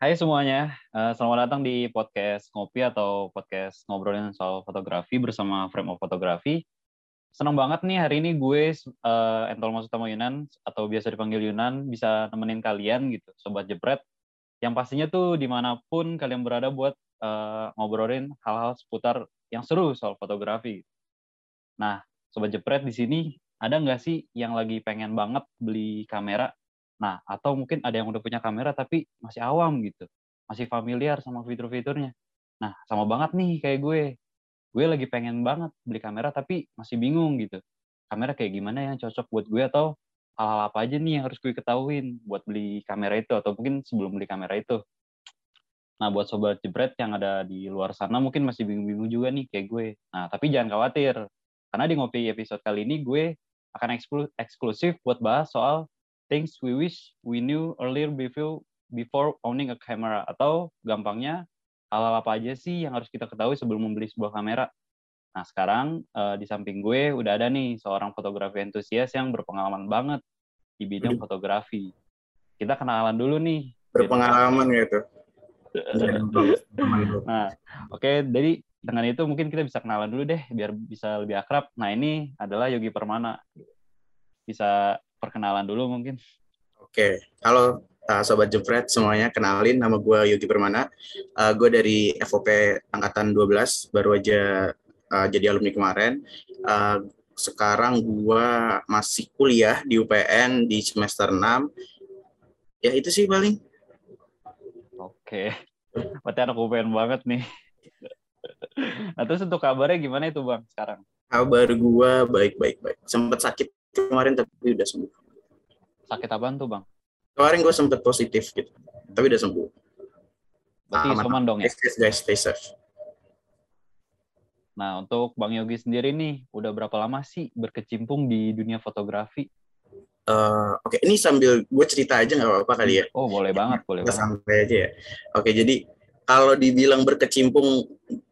Hai semuanya, uh, selamat datang di podcast Ngopi atau podcast ngobrolin soal fotografi bersama Frame of Photography. Senang banget nih hari ini gue, uh, Entol Masutama Yunan, atau biasa dipanggil Yunan, bisa nemenin kalian gitu, Sobat Jepret. Yang pastinya tuh di mana pun kalian berada buat uh, ngobrolin hal-hal seputar yang seru soal fotografi. Nah, Sobat Jepret di sini ada nggak sih yang lagi pengen banget beli kamera Nah, atau mungkin ada yang udah punya kamera tapi masih awam gitu. Masih familiar sama fitur-fiturnya. Nah, sama banget nih kayak gue. Gue lagi pengen banget beli kamera tapi masih bingung gitu. Kamera kayak gimana yang cocok buat gue atau hal-hal apa aja nih yang harus gue ketahuin buat beli kamera itu atau mungkin sebelum beli kamera itu. Nah, buat sobat jebret yang ada di luar sana mungkin masih bingung-bingung juga nih kayak gue. Nah, tapi jangan khawatir. Karena di Ngopi episode kali ini gue akan eksklusif buat bahas soal things we wish we knew earlier before before owning a camera atau gampangnya hal-hal apa aja sih yang harus kita ketahui sebelum membeli sebuah kamera. Nah sekarang uh, di samping gue udah ada nih seorang fotografi entusias yang berpengalaman banget di bidang fotografi. Kita kenalan dulu nih. Berpengalaman gitu. nah, oke, okay, jadi dengan itu mungkin kita bisa kenalan dulu deh biar bisa lebih akrab. Nah, ini adalah Yogi Permana. Bisa perkenalan dulu mungkin. Oke, halo uh, Sobat Jepret semuanya, kenalin nama gue Yogi Permana. Uh, gue dari FOP Angkatan 12, baru aja uh, jadi alumni kemarin. Uh, sekarang gue masih kuliah di UPN di semester 6. Ya itu sih paling. Oke, berarti anak UPN banget nih. Nah terus untuk kabarnya gimana itu Bang sekarang? Kabar gue baik-baik. baik. Sempat sakit kemarin tapi udah sembuh. Sakit apaan tuh bang? Kemarin gue sempet positif gitu, tapi udah sembuh. Berarti Aman. isoman dong ya? Stay guys, stay safe. Nah, untuk Bang Yogi sendiri nih, udah berapa lama sih berkecimpung di dunia fotografi? Uh, Oke, okay. ini sambil gue cerita aja nggak apa-apa kali ya? Oh, boleh banget, boleh banget. Sampai aja ya. Oke, okay, jadi kalau dibilang berkecimpung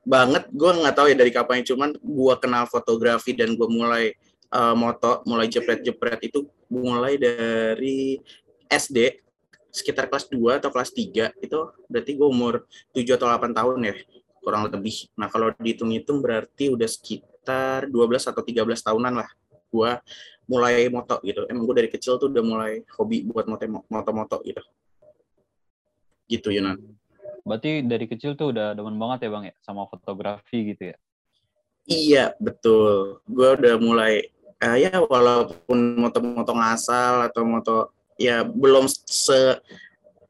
banget, gue nggak tahu ya dari kapan. Cuman gue kenal fotografi dan gue mulai uh, moto mulai jepret-jepret itu mulai dari SD sekitar kelas 2 atau kelas 3 itu berarti gue umur 7 atau 8 tahun ya kurang lebih. Nah kalau dihitung-hitung berarti udah sekitar 12 atau 13 tahunan lah gue mulai moto gitu. Emang gue dari kecil tuh udah mulai hobi buat moto-moto gitu. Gitu Yunan. Berarti dari kecil tuh udah demen banget ya bang ya sama fotografi gitu ya? Iya betul. Gue udah mulai uh, ya walaupun moto-moto ngasal atau moto ya belum se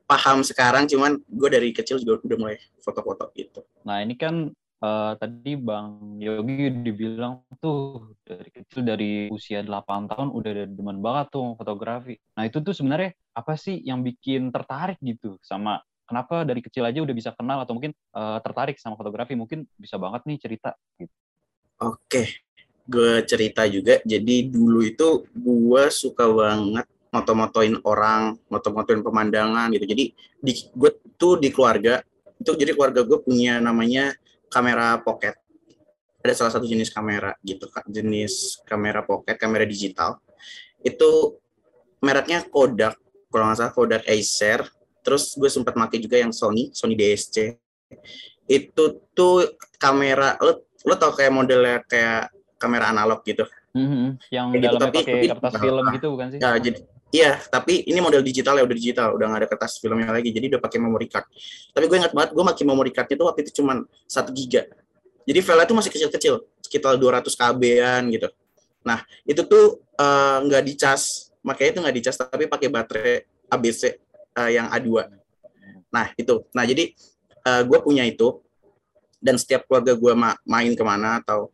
paham sekarang cuman gue dari kecil juga udah mulai foto-foto gitu. Nah ini kan uh, tadi Bang Yogi dibilang tuh dari kecil dari usia 8 tahun udah ada demen banget tuh fotografi. Nah itu tuh sebenarnya apa sih yang bikin tertarik gitu sama kenapa dari kecil aja udah bisa kenal atau mungkin uh, tertarik sama fotografi mungkin bisa banget nih cerita gitu. Oke, gue cerita juga. Jadi dulu itu gue suka banget moto-motoin orang, moto-motoin pemandangan gitu. Jadi di gue tuh di keluarga itu jadi keluarga gue punya namanya kamera pocket. Ada salah satu jenis kamera gitu, jenis kamera pocket, kamera digital. Itu mereknya Kodak, kalau nggak salah Kodak Acer. Terus gue sempat pakai juga yang Sony, Sony DSC. Itu tuh kamera, lo lo tau kayak modelnya kayak kamera analog gitu. Mm-hmm. Yang Kayak gitu, tapi, pakai kertas nah, film gitu bukan sih? Ya, jadi iya, tapi ini model digital ya udah digital, udah nggak ada kertas filmnya lagi, jadi udah pakai memory card. Tapi gue ingat banget, gue pakai memory cardnya tuh waktu itu cuma satu giga. Jadi file itu masih kecil-kecil, sekitar 200 KB-an gitu. Nah, itu tuh eh, nggak uh, dicas, makanya itu nggak dicas, tapi pakai baterai ABC uh, eh, yang A2. Nah, itu. Nah, jadi uh, gue punya itu, dan setiap keluarga gue ma main ke mana atau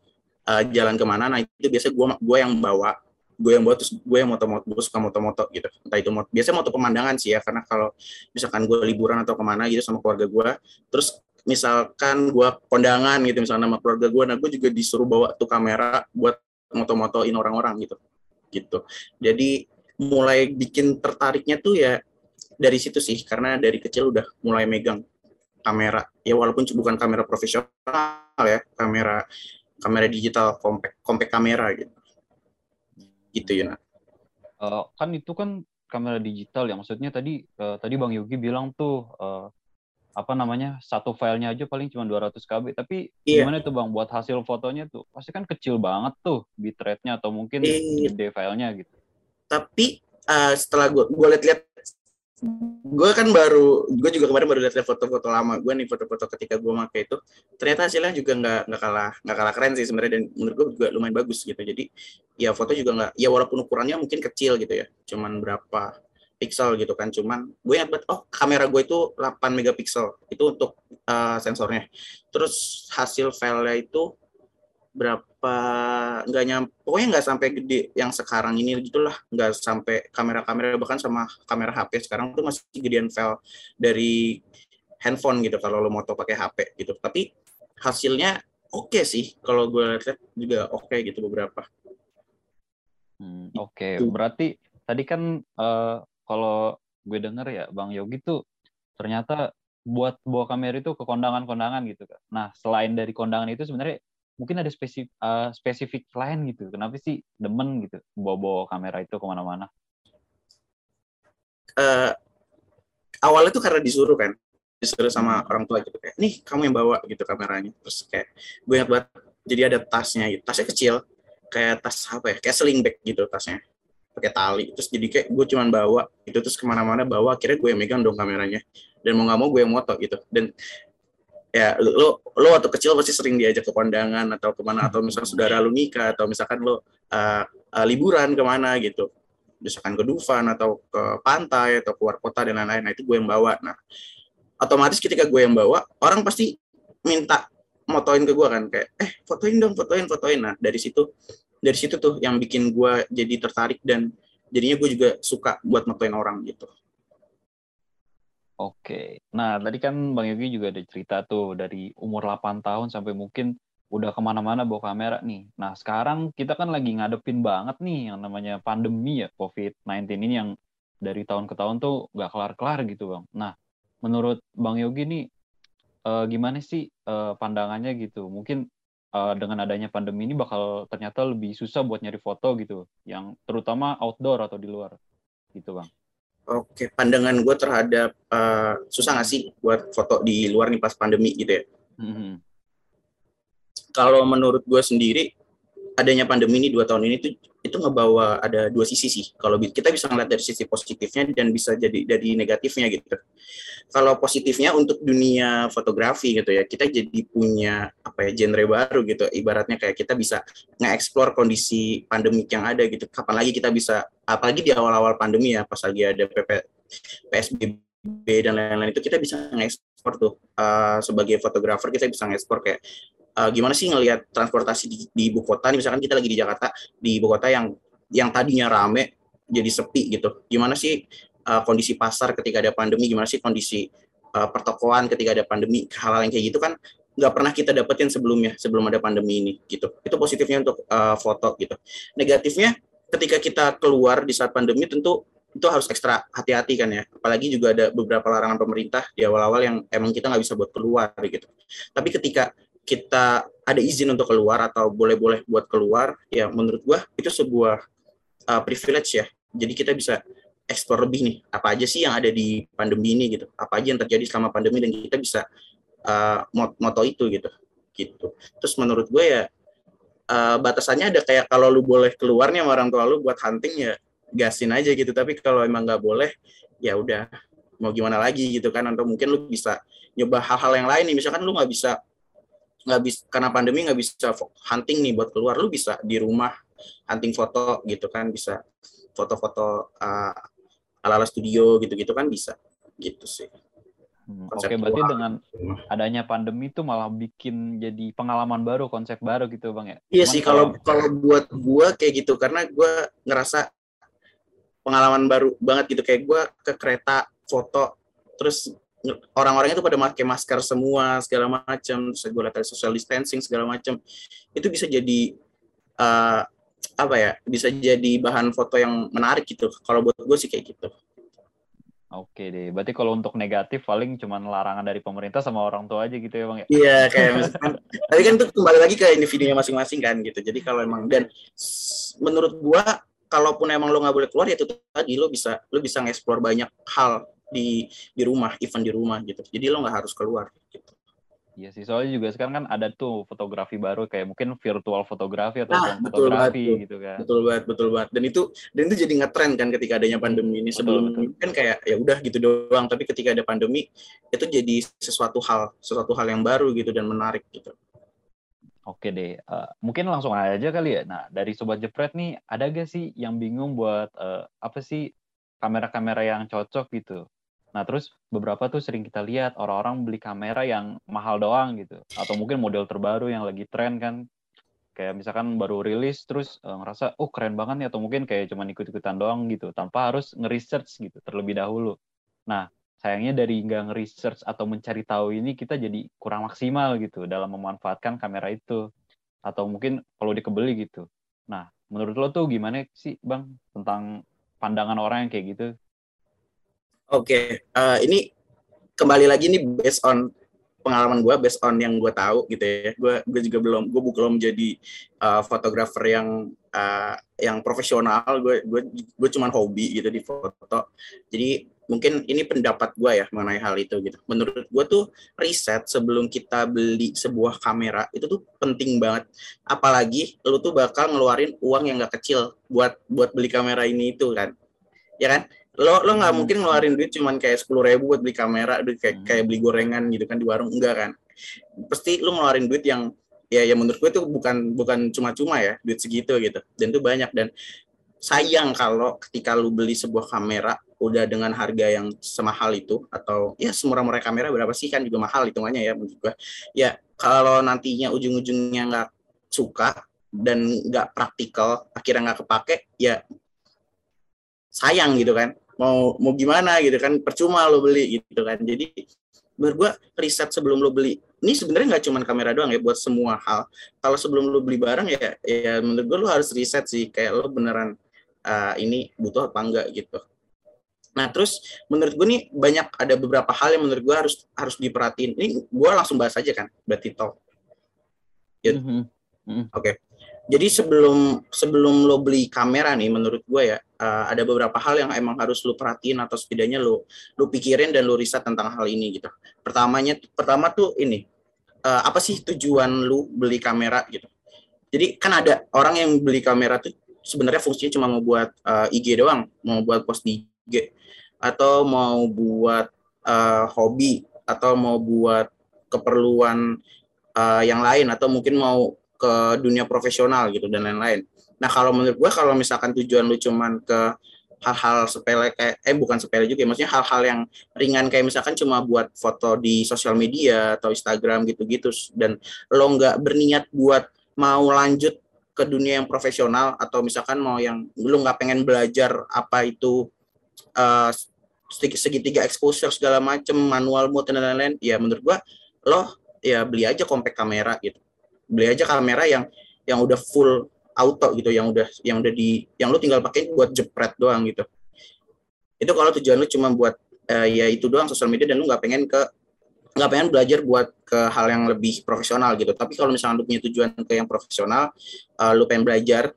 uh, jalan ke mana nah itu biasa gue gue yang bawa. Gue yang bawa terus gue yang moto-moto gue suka moto-moto gitu. Entah itu moto, biasanya moto pemandangan sih ya karena kalau misalkan gue liburan atau ke mana gitu sama keluarga gue terus misalkan gue kondangan gitu misalnya sama keluarga gue nah gue juga disuruh bawa tuh kamera buat moto-motoin orang-orang gitu gitu. Jadi mulai bikin tertariknya tuh ya dari situ sih karena dari kecil udah mulai megang kamera. Ya walaupun bukan kamera profesional ya kamera kamera digital compact compact kamera gitu. Gitu ya uh, kan itu kan kamera digital ya. Maksudnya tadi uh, tadi bang Yogi bilang tuh uh, apa namanya satu filenya aja paling cuma 200 KB. Tapi Iya. gimana tuh bang buat hasil fotonya tuh? Pasti kan kecil banget tuh bitrate-nya atau mungkin Iya. gede filenya gitu. Tapi eh, setelah gue gue liat-liat gue kan baru gue juga kemarin baru lihat foto-foto lama gue nih foto-foto ketika gue pakai itu. Ternyata hasilnya juga nggak nggak kalah nggak kalah keren sih sebenarnya dan menurut gue juga lumayan bagus gitu. Jadi ya foto juga nggak ya walaupun ukurannya mungkin kecil gitu ya cuman berapa pixel gitu kan. Cuman gue ingat banget oh kamera gue itu 8 megapiksel itu untuk eh, sensornya. Terus hasil filenya itu berapa nggak nyampe pokoknya nggak sampai gede yang sekarang ini gitulah nggak sampai kamera-kamera bahkan sama kamera HP sekarang tuh masih gedean file dari handphone gitu kalau lo moto pakai HP gitu tapi hasilnya oke sih kalau gue lihat juga oke gitu beberapa Hmm, Oke, Itu. berarti tadi kan eh, kalau gue denger ya Bang Yogi tuh ternyata buat bawa kamera itu ke kondangan-kondangan gitu kan. Nah, selain dari kondangan itu sebenarnya mungkin ada spesifik spesifik lain gitu. Kenapa sih demen gitu bawa-bawa kamera itu ke mana-mana? eh awalnya tuh karena disuruh kan disuruh sama orang tua gitu kayak nih kamu yang bawa gitu kameranya. Terus kayak gue ingat banget jadi ada tasnya gitu tasnya kecil kayak tas apa ya kayak sling bag gitu tasnya pakai tali. Terus jadi kayak gue cuman bawa itu terus ke mana-mana bawa akhirnya gue yang megang dong kameranya. Dan mau nggak mau gue yang moto gitu. Dan ya lo lo waktu kecil pasti sering diajak ke kondangan atau ke mana atau misalnya saudara lu nikah atau misalkan lo uh, uh, liburan ke mana gitu. Misalkan ke Dufan atau ke pantai atau keluar kota dan lain-lain nah itu gue yang bawa. Nah otomatis ketika gue yang bawa orang pasti minta motoin ke gue kan kayak eh fotoin dong fotoin fotoin. Nah dari situ dari situ tuh yang bikin gue jadi tertarik dan jadinya gue juga suka buat motoin orang gitu Oke. Nah, tadi kan Bang Yogi juga ada cerita tuh dari umur 8 tahun sampai mungkin udah ke mana-mana bawa kamera nih. Nah, sekarang kita kan lagi ngadepin banget nih yang namanya pandemi ya, COVID-19 ini yang dari tahun ke tahun tuh nggak kelar-kelar gitu, Bang. Nah, menurut Bang Yogi nih, eh, gimana sih eh, pandangannya gitu? Mungkin eh, dengan adanya pandemi ini bakal ternyata lebih susah buat nyari foto gitu, yang terutama outdoor atau di luar, gitu, Bang. Oke pandangan gue terhadap eh, susah nggak sih buat foto di luar nih pas pandemi gitu ya Mhm. kalau menurut gue sendiri adanya pandemi ini dua tahun ini tuh itu ngebawa ada dua sisi sih. Kalau kita bisa ngeliat dari sisi positifnya dan bisa jadi dari negatifnya gitu. Kalau positifnya untuk dunia fotografi gitu ya kita jadi punya apa ya genre baru gitu. Ibaratnya kayak kita bisa nge-explore kondisi pandemik yang ada gitu. Kapan lagi kita bisa apalagi di awal-awal pandemi ya pas lagi ada PP, PSBB dan lain-lain itu kita bisa nge-explore tuh. Uh, sebagai fotografer kita bisa nge-explore kayak uh, gimana sih ngelihat transportasi di, di ibu kota nih? Misalkan kita lagi di Jakarta di ibu kota yang yang tadinya rame jadi sepi gitu. Gimana sih uh, kondisi pasar ketika ada pandemi? Gimana sih kondisi uh, pertokoan ketika ada pandemi? Hal-hal yang kayak gitu kan nggak pernah kita dapetin sebelumnya sebelum ada pandemi ini gitu. Itu positifnya untuk uh, foto gitu. Negatifnya ketika kita keluar di saat pandemi tentu itu harus ekstra hati-hati kan ya. Apalagi juga ada beberapa larangan pemerintah di awal-awal yang emang kita nggak bisa buat keluar gitu. Tapi ketika kita ada izin untuk keluar atau boleh-boleh buat keluar ya menurut gua itu sebuah uh, privilege ya. Jadi kita bisa explore lebih nih apa aja sih yang ada di pandemi ini gitu. Apa aja yang terjadi selama pandemi dan kita bisa uh, mot- moto itu gitu. Gitu. Terus menurut gue ya uh, batasannya ada kayak kalau lu boleh keluar nih sama orang tua lu buat hunting ya gasin aja gitu. Tapi kalau emang nggak boleh ya udah mau gimana lagi gitu kan. Atau mungkin lu bisa nyoba hal-hal yang lain nih. Misalkan lu nggak bisa nggak bisa karena pandemi nggak bisa hunting nih buat keluar lu bisa di rumah hunting foto gitu kan bisa foto-foto uh, ala-ala studio gitu-gitu kan bisa gitu sih Hmm, Oke, berarti keluar. dengan adanya pandemi itu malah bikin jadi pengalaman baru, konsep baru gitu, Bang ya. Iya Cuman sih kalau kalau buat gua kayak gitu karena gua ngerasa pengalaman baru banget gitu kayak gua ke kereta foto terus orang-orangnya tuh pada pakai masker semua segala macam terus gue lihat social distancing segala macam itu bisa jadi eh, apa ya bisa jadi bahan foto yang menarik gitu. Kalau buat gue sih kayak gitu. Oke deh, berarti kalau untuk negatif paling cuman larangan dari pemerintah sama orang tua aja gitu ya, Bang ya. Iya kayak misalkan, tapi kan itu kembali lagi ke individunya masing-masing kan gitu. Jadi kalau emang dan menurut gua, kalaupun emang lo nggak boleh keluar ya itu tadi lo bisa lo bisa ngeksplor banyak hal di di rumah event di rumah gitu jadi lo nggak harus keluar gitu Iya sih, soalnya juga sekarang kan ada tuh fotografi baru kayak mungkin virtual fotografi atau Nah, betul fotografi banget. gitu kan. betul banget betul banget dan itu dan itu jadi ngetren kan ketika adanya pandemi ini Betul, sebelum betul. kan kayak ya udah gitu doang tapi ketika ada pandemi itu jadi sesuatu hal sesuatu hal yang baru gitu dan menarik gitu Oke deh, Eh, mungkin langsung aja kali ya. Nah, dari Sobat Jepret nih, ada gak sih yang bingung buat eh, apa sih kamera-kamera yang cocok gitu? Nah, terus beberapa tuh sering kita lihat orang-orang beli kamera yang mahal doang gitu. Atau mungkin model terbaru yang lagi tren kan. Kayak misalkan baru rilis terus eh, ngerasa, oh keren banget nih. Atau mungkin kayak cuma ikut-ikutan doang gitu. Tanpa harus nge-research gitu terlebih dahulu. Nah, sayangnya dari nggak nge-research atau mencari tahu ini kita jadi kurang maksimal gitu dalam memanfaatkan kamera itu atau mungkin kalau dikebeli gitu. Nah, menurut lo tuh gimana sih Bang tentang pandangan orang yang kayak gitu? Oke eh, ini kembali lagi nih based on pengalaman gue based on yang gue tahu gitu ya. Gue gue juga belum gue belum jadi uh, fotografer yang uh, yang profesional. Gue gue gue cuman hobi gitu di foto. Jadi mungkin ini pendapat gue ya mengenai hal itu gitu. Menurut gue tuh riset sebelum kita beli sebuah kamera itu tuh penting banget. Apalagi lu tuh bakal ngeluarin uang yang gak kecil buat buat beli kamera ini itu kan. Ya kan lo lo nggak Hmm. mungkin ngeluarin duit cuman kayak sepuluh ribu buat beli kamera duit kayak Hmm. kayak beli gorengan gitu kan di warung enggak kan pasti lo ngeluarin duit yang ya yang menurut gue itu bukan bukan cuma-cuma ya duit segitu gitu dan itu banyak dan sayang kalau ketika lu beli sebuah kamera udah dengan harga yang semahal itu atau ya semurah-murah kamera berapa sih kan juga mahal hitungannya ya menurut gue ya kalau nantinya ujung-ujungnya nggak suka dan nggak praktikal akhirnya nggak kepake ya sayang gitu kan mau mau gimana gitu kan percuma lo beli gitu kan. Jadi menurut gua riset sebelum lo beli ini sebenarnya nggak cuma kamera doang ya buat semua hal. Kalau sebelum lo beli barang ya ya menurut gua lo harus riset sih kayak lo beneran uh, ini butuh apa enggak gitu. Nah terus menurut gue nih banyak ada beberapa hal yang menurut gua harus harus diperhatiin. Ini gua langsung bahas aja kan berarti top Ya. Mhm. Jadi sebelum sebelum lo beli kamera nih, menurut gue ya uh, ada beberapa hal yang emang harus lo perhatiin atau setidaknya lo lo pikirin dan lo riset tentang hal ini gitu. Pertamanya pertama tuh ini uh, apa sih tujuan lo beli kamera gitu. Jadi kan ada orang yang beli kamera tuh sebenarnya fungsinya cuma mau buat uh, IG doang, mau buat post di IG atau mau buat uh, hobi atau mau buat keperluan uh, yang lain atau mungkin mau ke dunia profesional gitu dan lain-lain. Nah kalau menurut gue kalau misalkan tujuan lu cuman ke hal-hal sepele kayak eh bukan sepele juga ya, maksudnya hal-hal yang ringan kayak misalkan cuma buat foto di sosial media atau Instagram gitu-gitu dan lo nggak berniat buat mau lanjut ke dunia yang profesional atau misalkan mau yang lu nggak pengen belajar apa itu uh, segi- segitiga exposure segala macem manual mode dan lain-lain ya menurut gua lo ya beli aja compact kamera gitu beli aja kamera yang yang udah full auto gitu yang udah yang udah di yang lu tinggal pakai buat jepret doang gitu. Itu kalau tujuan lu cuma buat eh, ya itu doang sosial media dan lu nggak pengen ke nggak pengen belajar buat ke hal yang lebih profesional gitu. Tapi kalau misalnya lu punya tujuan ke yang profesional eh, lu pengen belajar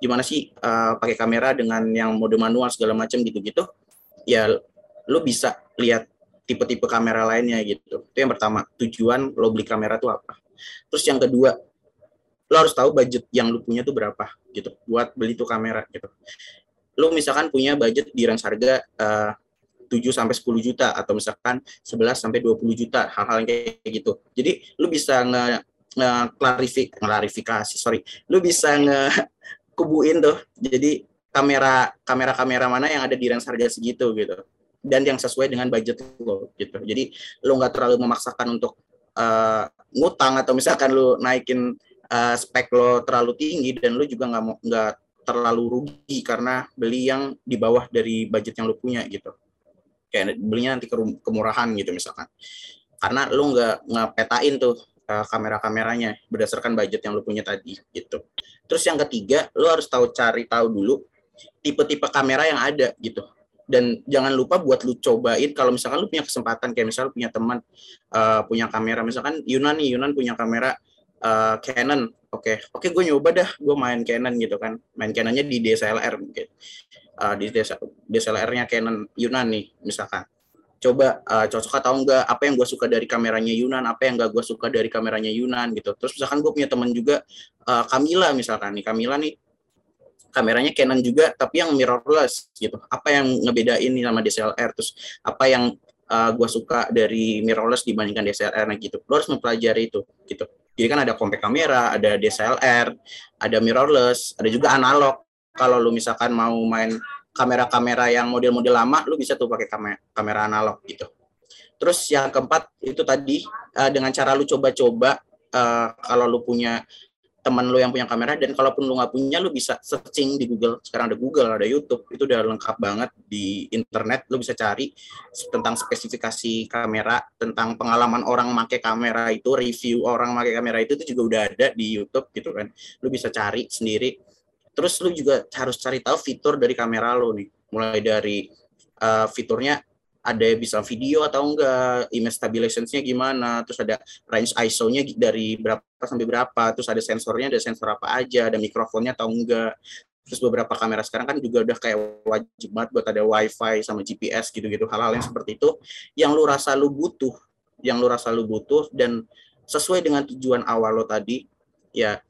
gimana sih eh, pakai kamera dengan yang mode manual segala macam gitu-gitu ya lu bisa lihat tipe-tipe kamera lainnya gitu. Itu yang pertama tujuan lo beli kamera tuh apa terus yang kedua lo harus tahu budget yang lu punya tuh berapa gitu buat beli tuh kamera gitu. Lu misalkan punya budget di range harga eh, 7 sampai 10 juta atau misalkan 11 sampai 20 juta hal-hal kayak gitu. Jadi lu bisa nge, klarifik- klarifikasi sorry lu bisa nge kubuin tuh jadi kamera kamera kamera mana yang ada di range harga segitu gitu. Dan yang sesuai dengan budget lo gitu. Jadi lo nggak terlalu memaksakan untuk eh, ngutang atau misalkan lo naikin eh, spek lo terlalu tinggi dan lo juga nggak mau nggak terlalu rugi karena beli yang di bawah dari budget yang lo punya gitu. Kayak belinya nanti kemurahan gitu misalkan. Karena lo nggak nggak petain tuh eh, kamera-kameranya berdasarkan budget yang lo punya tadi gitu. Terus yang ketiga lo harus tahu cari tahu dulu tipe-tipe kamera yang ada gitu dan jangan lupa buat lu cobain kalau misalkan lu punya kesempatan kayak misalnya punya teman uh, punya kamera misalkan Yunan nih Yunan punya kamera uh, Canon oke oke gue nyoba dah gue main Canon gitu kan main Canonnya di DSLR mungkin uh, di DSLR-nya Canon Yunan nih misalkan. Coba uh, cocok atau enggak apa yang gue suka dari kameranya Yunan apa yang enggak gue suka dari kameranya Yunan gitu. Terus misalkan gue punya teman juga uh, Kamila misalkan nih Kamila nih kameranya Canon juga tapi yang mirrorless gitu. Apa yang ngebedain sama DSLR terus apa yang uh, gue suka dari mirrorless dibandingkan DSLR nah gitu. Lo harus mempelajari itu gitu. Jadi kan ada compact kamera ada DSLR ada mirrorless ada juga analog. Kalau lu misalkan mau main kamera-kamera yang model-model lama lu bisa tuh pakai kamera, kamera analog gitu. Terus yang keempat itu tadi uh, dengan cara lu coba-coba uh, kalau lu punya teman lu yang punya kamera dan kalaupun lu nggak punya lu bisa searching di Google. Sekarang ada Google ada YouTube. Itu udah lengkap banget di internet. Lu bisa cari tentang spesifikasi kamera tentang pengalaman orang make kamera itu review orang make kamera itu itu juga udah ada di YouTube gitu kan. Lu bisa cari sendiri. Terus lu juga harus cari tahu fitur dari kamera lu nih. Mulai dari uh, fiturnya ada bisa video atau enggak, image stabilization-nya gimana, terus ada range ISO-nya dari berapa sampai berapa, terus ada sensornya, ada sensor apa aja, ada mikrofonnya atau enggak. Terus beberapa kamera sekarang kan juga udah kayak wajib banget buat ada wifi sama GPS gitu-gitu, hal-hal yang seperti itu yang lu rasa lu butuh, yang lu rasa lu butuh dan sesuai dengan tujuan awal lo tadi, ya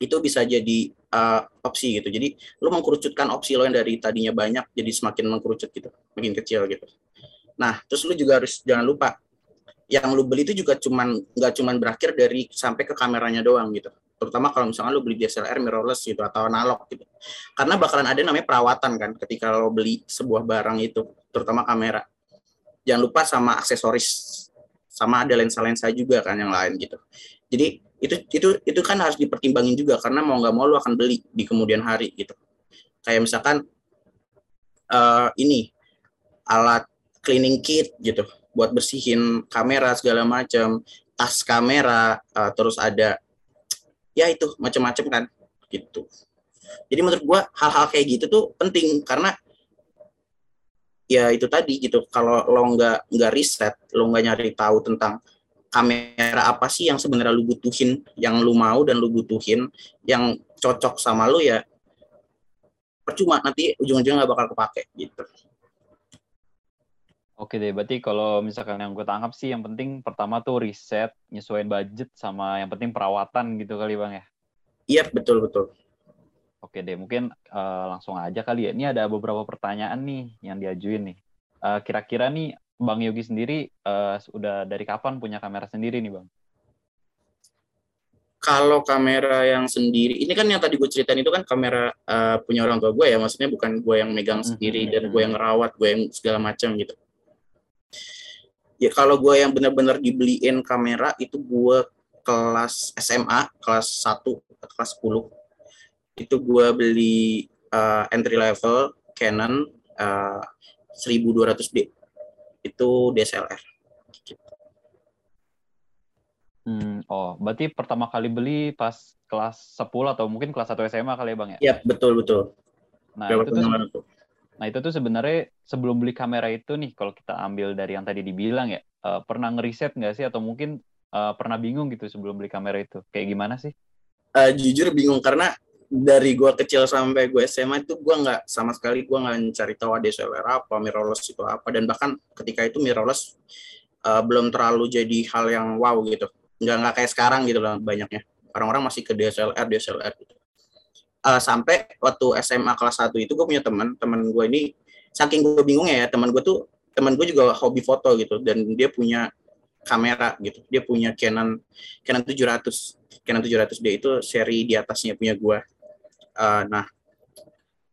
itu bisa jadi uh, opsi gitu. Jadi lu mengkerucutkan opsi lo yang dari tadinya banyak jadi semakin mengkerucut gitu, makin kecil gitu. Nah, terus lu juga harus jangan lupa yang lu beli itu juga cuman nggak cuman berakhir dari sampai ke kameranya doang gitu. Terutama kalau misalnya lu beli DSLR mirrorless gitu atau analog gitu. Karena bakalan ada namanya perawatan kan ketika lo beli sebuah barang itu, terutama kamera. Jangan lupa sama aksesoris sama ada lensa-lensa juga kan yang lain gitu. Jadi itu itu itu kan harus dipertimbangin juga karena mau nggak mau lu akan beli di kemudian hari gitu kayak misalkan uh, ini alat cleaning kit gitu buat bersihin kamera segala macam tas kamera uh, terus ada ya itu macam-macam kan gitu jadi menurut gua hal-hal kayak gitu tuh penting karena ya itu tadi gitu kalau lo nggak nggak riset lo nggak nyari tahu tentang kamera apa sih yang sebenarnya lu butuhin, yang lu mau dan lu butuhin, yang cocok sama lu ya percuma nanti ujung-ujungnya nggak bakal kepake gitu. Oke deh, berarti kalau misalkan yang gue tangkap sih yang penting pertama tuh riset, nyesuaiin budget sama yang penting perawatan gitu kali bang ya? Iya betul betul. Oke deh, mungkin uh, langsung aja kali ya. Ini ada beberapa pertanyaan nih yang diajuin nih. Uh, kira-kira nih Bang Yogi sendiri uh, udah dari kapan punya kamera sendiri nih Bang? Kalau kamera yang sendiri, ini kan yang tadi gue ceritain itu kan kamera uh, punya orang tua gue ya, maksudnya bukan gue yang megang sendiri mm-hmm. dan gue yang ngerawat, gue yang segala macam gitu. Ya kalau gue yang benar-benar dibeliin kamera itu gue kelas SMA, kelas 1 kelas 10. Itu gue beli uh, entry level Canon uh, 1200D itu DSLR. Hmm, oh, berarti pertama kali beli pas kelas 10 atau mungkin kelas 1 SMA kali ya, Bang ya? Iya, betul betul. Nah, itu tuh, nah, itu tuh sebenarnya sebelum beli kamera itu nih, kalau kita ambil dari yang tadi dibilang ya, uh, pernah ngeriset nggak sih? Atau mungkin uh, pernah bingung gitu sebelum beli kamera itu? Kayak gimana sih? Uh, jujur bingung karena dari gue kecil sampai gue SMA itu gue nggak sama sekali gue nggak mencari tahu DSLR apa mirrorless itu apa. Dan bahkan ketika itu mirrorless uh, belum terlalu jadi hal yang wow gitu. Nggak nggak kayak sekarang gitu lah banyaknya. Orang-orang masih ke DSLR DSLR gitu uh, sampai waktu SMA kelas 1 itu gue punya teman teman gue ini saking gue bingung ya teman gue tuh teman gue juga hobi foto gitu dan dia punya kamera gitu dia punya Canon Canon 700 Canon 700D itu seri di atasnya punya gue uh, nah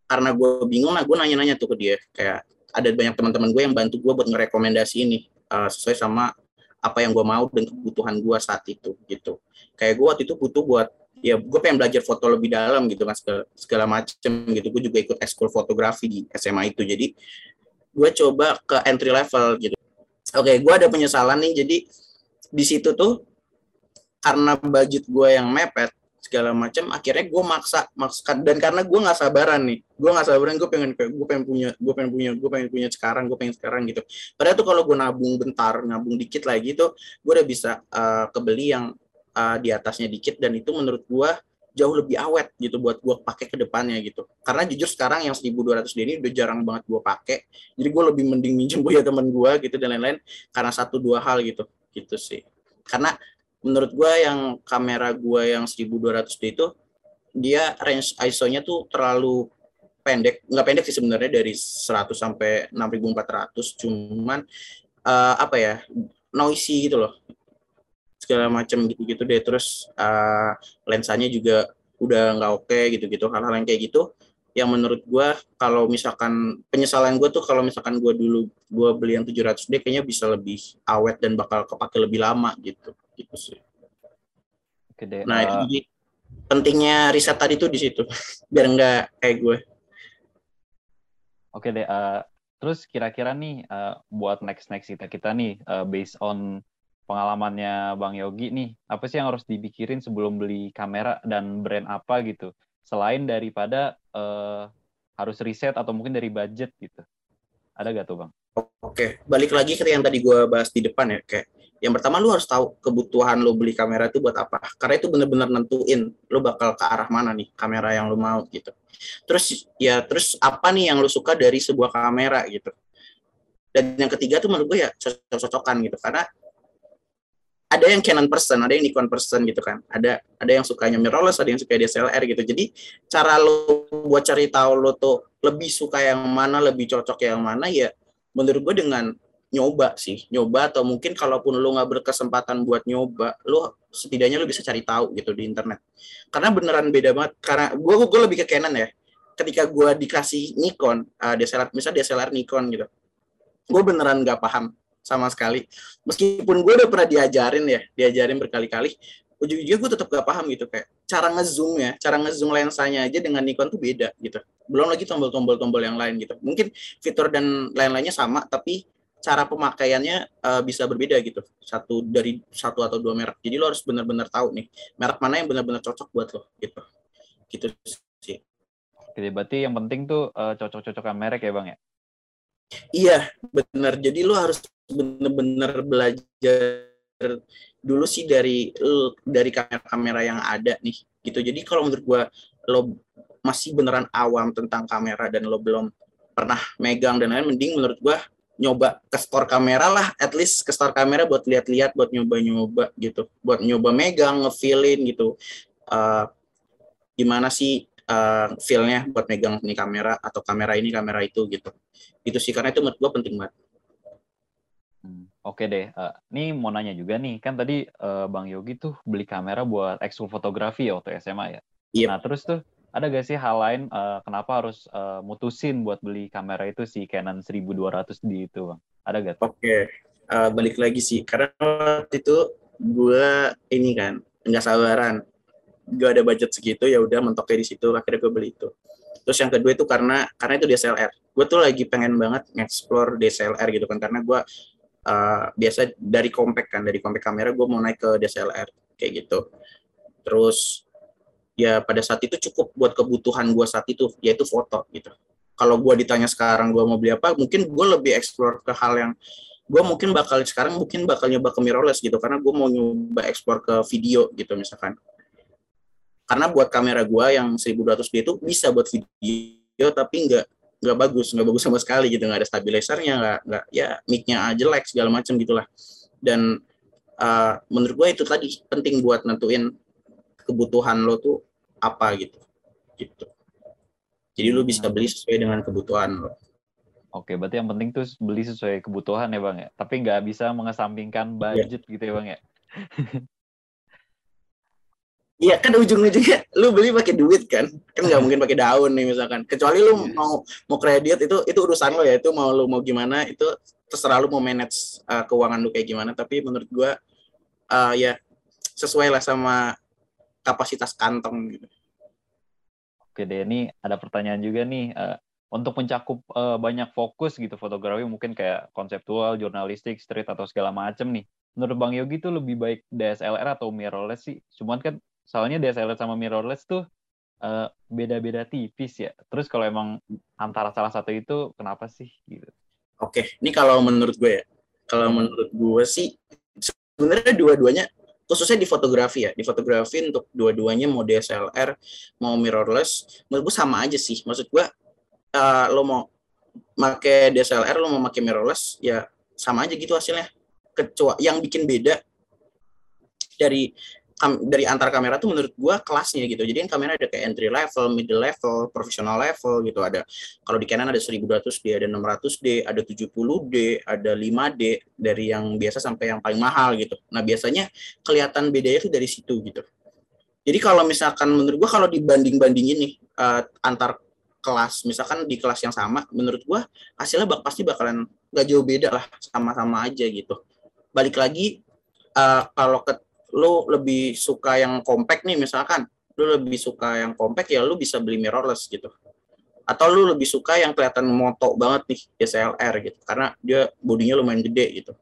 karena gue bingung lah gue nanya-nanya tuh ke dia kayak ada banyak teman-teman gue yang bantu gue buat ngerekomendasi ini uh, sesuai sama apa yang gue mau dan kebutuhan gue saat itu gitu. Kayak gue waktu itu butuh buat ya gue pengen belajar foto lebih dalam gitu mas segala, segala macem gitu. Gue juga ikut ekskul fotografi di SMA itu. Jadi gue coba ke entry level gitu. Oke gue ada penyesalan nih. Jadi di situ tuh karena budget gue yang mepet segala macam akhirnya gue maksa maksakan dan karena gue nggak sabaran nih. Gue nggak sabaran gue pengen gue pengen punya gue pengen punya gue pengen punya sekarang gue pengen sekarang gitu. Padahal tuh kalau gue nabung bentar nabung dikit lagi tuh gue udah bisa uh, kebeli yang uh, di atasnya dikit dan itu menurut gue jauh lebih awet gitu buat gue pakai ke depannya gitu. Karena jujur sekarang yang 1200 D ini udah jarang banget gue pakai. Jadi gue lebih mending minjem punya teman gue gitu dan lain-lain karena satu dua hal gitu. Gitu sih. Karena menurut gue yang kamera gue yang 1200 D itu dia range ISO-nya tuh terlalu pendek. Nggak pendek sih sebenarnya dari 100 sampai 6400 cuman uh, apa ya noisy gitu loh segala macam gitu-gitu deh terus uh, lensanya juga udah nggak oke okay, gitu-gitu hal-hal yang kayak gitu yang menurut gue kalau misalkan penyesalan gue tuh kalau misalkan gue dulu gue beli yang 700D kayaknya bisa lebih awet dan bakal kepake lebih lama gitu gitu sih. Oke deh. Nah uh... itu jadi pentingnya riset tadi tuh di situ biar nggak kayak gue. Oke deh. Uh, terus kira-kira nih uh, buat next next kita kita nih uh, based on pengalamannya Bang Yogi nih, apa sih yang harus dipikirin sebelum beli kamera dan brand apa gitu? Selain daripada uh, harus riset atau mungkin dari budget gitu. Ada gak tuh Bang? Oke, balik lagi ke yang tadi gue bahas di depan ya. Kayak yang pertama lu harus tahu kebutuhan lo beli kamera itu buat apa. Karena itu bener-bener nentuin lo bakal ke arah mana nih kamera yang lo mau gitu. Terus ya terus apa nih yang lo suka dari sebuah kamera gitu. Dan yang ketiga tuh menurut gue ya cocok-cocokan gitu. Karena ada yang Canon person, ada yang Nikon person gitu kan. Ada ada yang sukanya mirrorless, ada yang suka DSLR gitu. Jadi cara lo buat cari tahu lo tuh lebih suka yang mana, lebih cocok yang mana ya menurut gue dengan nyoba sih, nyoba atau mungkin kalaupun lo nggak berkesempatan buat nyoba, lo setidaknya lo bisa cari tahu gitu di internet. Karena beneran beda banget. Karena gue gue lebih ke Canon ya. Ketika gue dikasih Nikon, uh, DSLR, misalnya DSLR Nikon gitu, gue beneran nggak paham sama sekali. Meskipun gue udah pernah diajarin ya, diajarin berkali-kali, ujung-ujungnya gue tetap gak paham gitu kayak cara ngezoom ya, cara ngezoom lensanya aja dengan Nikon tuh beda gitu. Belum lagi tombol-tombol-tombol yang lain gitu. Mungkin fitur dan lain-lainnya sama, tapi cara pemakaiannya uh, bisa berbeda gitu. Satu dari satu atau dua merek. Jadi lo harus benar-benar tahu nih merek mana yang benar-benar cocok buat lo gitu. Gitu sih. Oke, berarti yang penting tuh uh, cocok-cocokan merek ya bang ya? Iya, benar. Jadi lo harus bener-bener belajar dulu sih dari dari kamera-kamera yang ada nih gitu. Jadi kalau menurut gue lo masih beneran awam tentang kamera dan lo belum pernah megang dan lain mending menurut gue nyoba ke store kamera lah at least ke store kamera buat lihat-lihat buat nyoba-nyoba gitu. Buat nyoba megang ngefeelin gitu. Uh, gimana sih uh, feelnya buat megang ini kamera atau kamera ini kamera itu gitu itu sih karena itu menurut gue penting banget Hmm, oke deh, uh, nih mau nanya juga nih, kan tadi uh, Bang Yogi tuh beli kamera buat ekskul fotografi ya waktu SMA ya. Yep. Nah terus tuh ada gak sih hal lain uh, kenapa harus uh, mutusin buat beli kamera itu si Canon 1200 di itu bang? Ada gak? Oke, okay. uh, balik lagi sih, karena waktu itu gue ini kan nggak sabaran, gue ada budget segitu ya udah mentoknya di situ, akhirnya gue beli itu. Terus yang kedua itu karena karena itu DSLR. Gue tuh lagi pengen banget nge-explore DSLR gitu kan karena gue uh, biasa dari compact kan dari compact kamera gue mau naik ke DSLR kayak gitu terus ya pada saat itu cukup buat kebutuhan gue saat itu yaitu foto gitu kalau gue ditanya sekarang gue mau beli apa mungkin gue lebih explore ke hal yang gue mungkin bakal sekarang mungkin bakal nyoba ke mirrorless gitu karena gue mau nyoba explore ke video gitu misalkan karena buat kamera gue yang 1200D itu bisa buat video tapi enggak nggak bagus nggak bagus sama sekali gitu nggak ada stabilizernya nggak nggak ya micnya jelek segala macam gitulah dan uh, menurut gue itu tadi penting buat nentuin kebutuhan lo tuh apa gitu gitu jadi lo bisa beli sesuai dengan kebutuhan lo Oke, berarti yang penting tuh beli sesuai kebutuhan ya bang ya. Tapi nggak bisa mengesampingkan iya. budget yeah. gitu ya bang ya. Iya kan ujung-ujungnya lu beli pakai duit kan, kan nggak mungkin pakai daun nih misalkan. Kecuali lu yes. mau mau kredit itu itu urusan lo ya, itu mau lu mau gimana itu terserah lu mau manage uh, keuangan lu kayak gimana. Tapi menurut gua uh, ya sesuai lah sama kapasitas kantong gitu. Oke deh, ini ada pertanyaan juga nih. Uh, untuk mencakup uh, banyak fokus gitu fotografi mungkin kayak konseptual, jurnalistik, street atau segala macam nih. Menurut Bang Yogi tuh lebih baik DSLR atau mirrorless sih? Cuman kan soalnya DSLR sama mirrorless tuh uh, beda-beda tipis ya. Terus kalau emang antara salah satu itu kenapa sih gitu? Oke, ini kalau menurut gue ya. Kalau hmm. menurut gue sih sebenarnya dua-duanya khususnya di fotografi ya di fotografi untuk dua-duanya mau DSLR mau mirrorless menurut gue sama aja sih maksud gue uh, lo mau make DSLR lo mau make mirrorless ya sama aja gitu hasilnya kecuali yang bikin beda dari dari antar kamera tuh menurut gua kelasnya gitu. Jadi yang kamera ada kayak entry level, middle level, professional level gitu. Ada kalau di Canon ada 1200D, ada 600D, ada 70D, ada 5D dari yang biasa sampai yang paling mahal gitu. Nah, biasanya kelihatan bedanya tuh dari situ gitu. Jadi kalau misalkan menurut gua kalau dibanding-bandingin nih uh, antar kelas, misalkan di kelas yang sama, menurut gua hasilnya bak pasti bakalan gak jauh beda lah, sama-sama aja gitu. Balik lagi uh, kalau ke lu lebih suka yang compact nih misalkan lu lebih suka yang compact ya lu bisa beli mirrorless gitu atau lu lebih suka yang kelihatan moto banget nih DSLR gitu karena dia bodinya lumayan gede gitu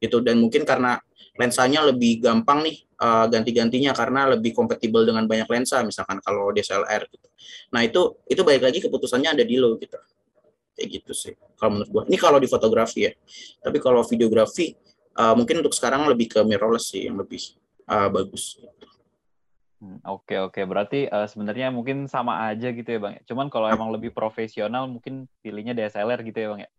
gitu dan mungkin karena lensanya lebih gampang nih uh, ganti-gantinya karena lebih kompatibel dengan banyak lensa misalkan kalau DSLR gitu. Nah itu itu baik lagi keputusannya ada di lo gitu. Kayak gitu sih kalau menurut gua. Ini kalau di fotografi ya. Tapi kalau videografi uh, mungkin untuk sekarang lebih ke mirrorless sih yang lebih uh, bagus. Hmm, oke oke berarti uh, sebenarnya mungkin sama aja gitu ya bang. Ya? Cuman kalau emang lebih profesional mungkin pilihnya DSLR gitu ya bang ya.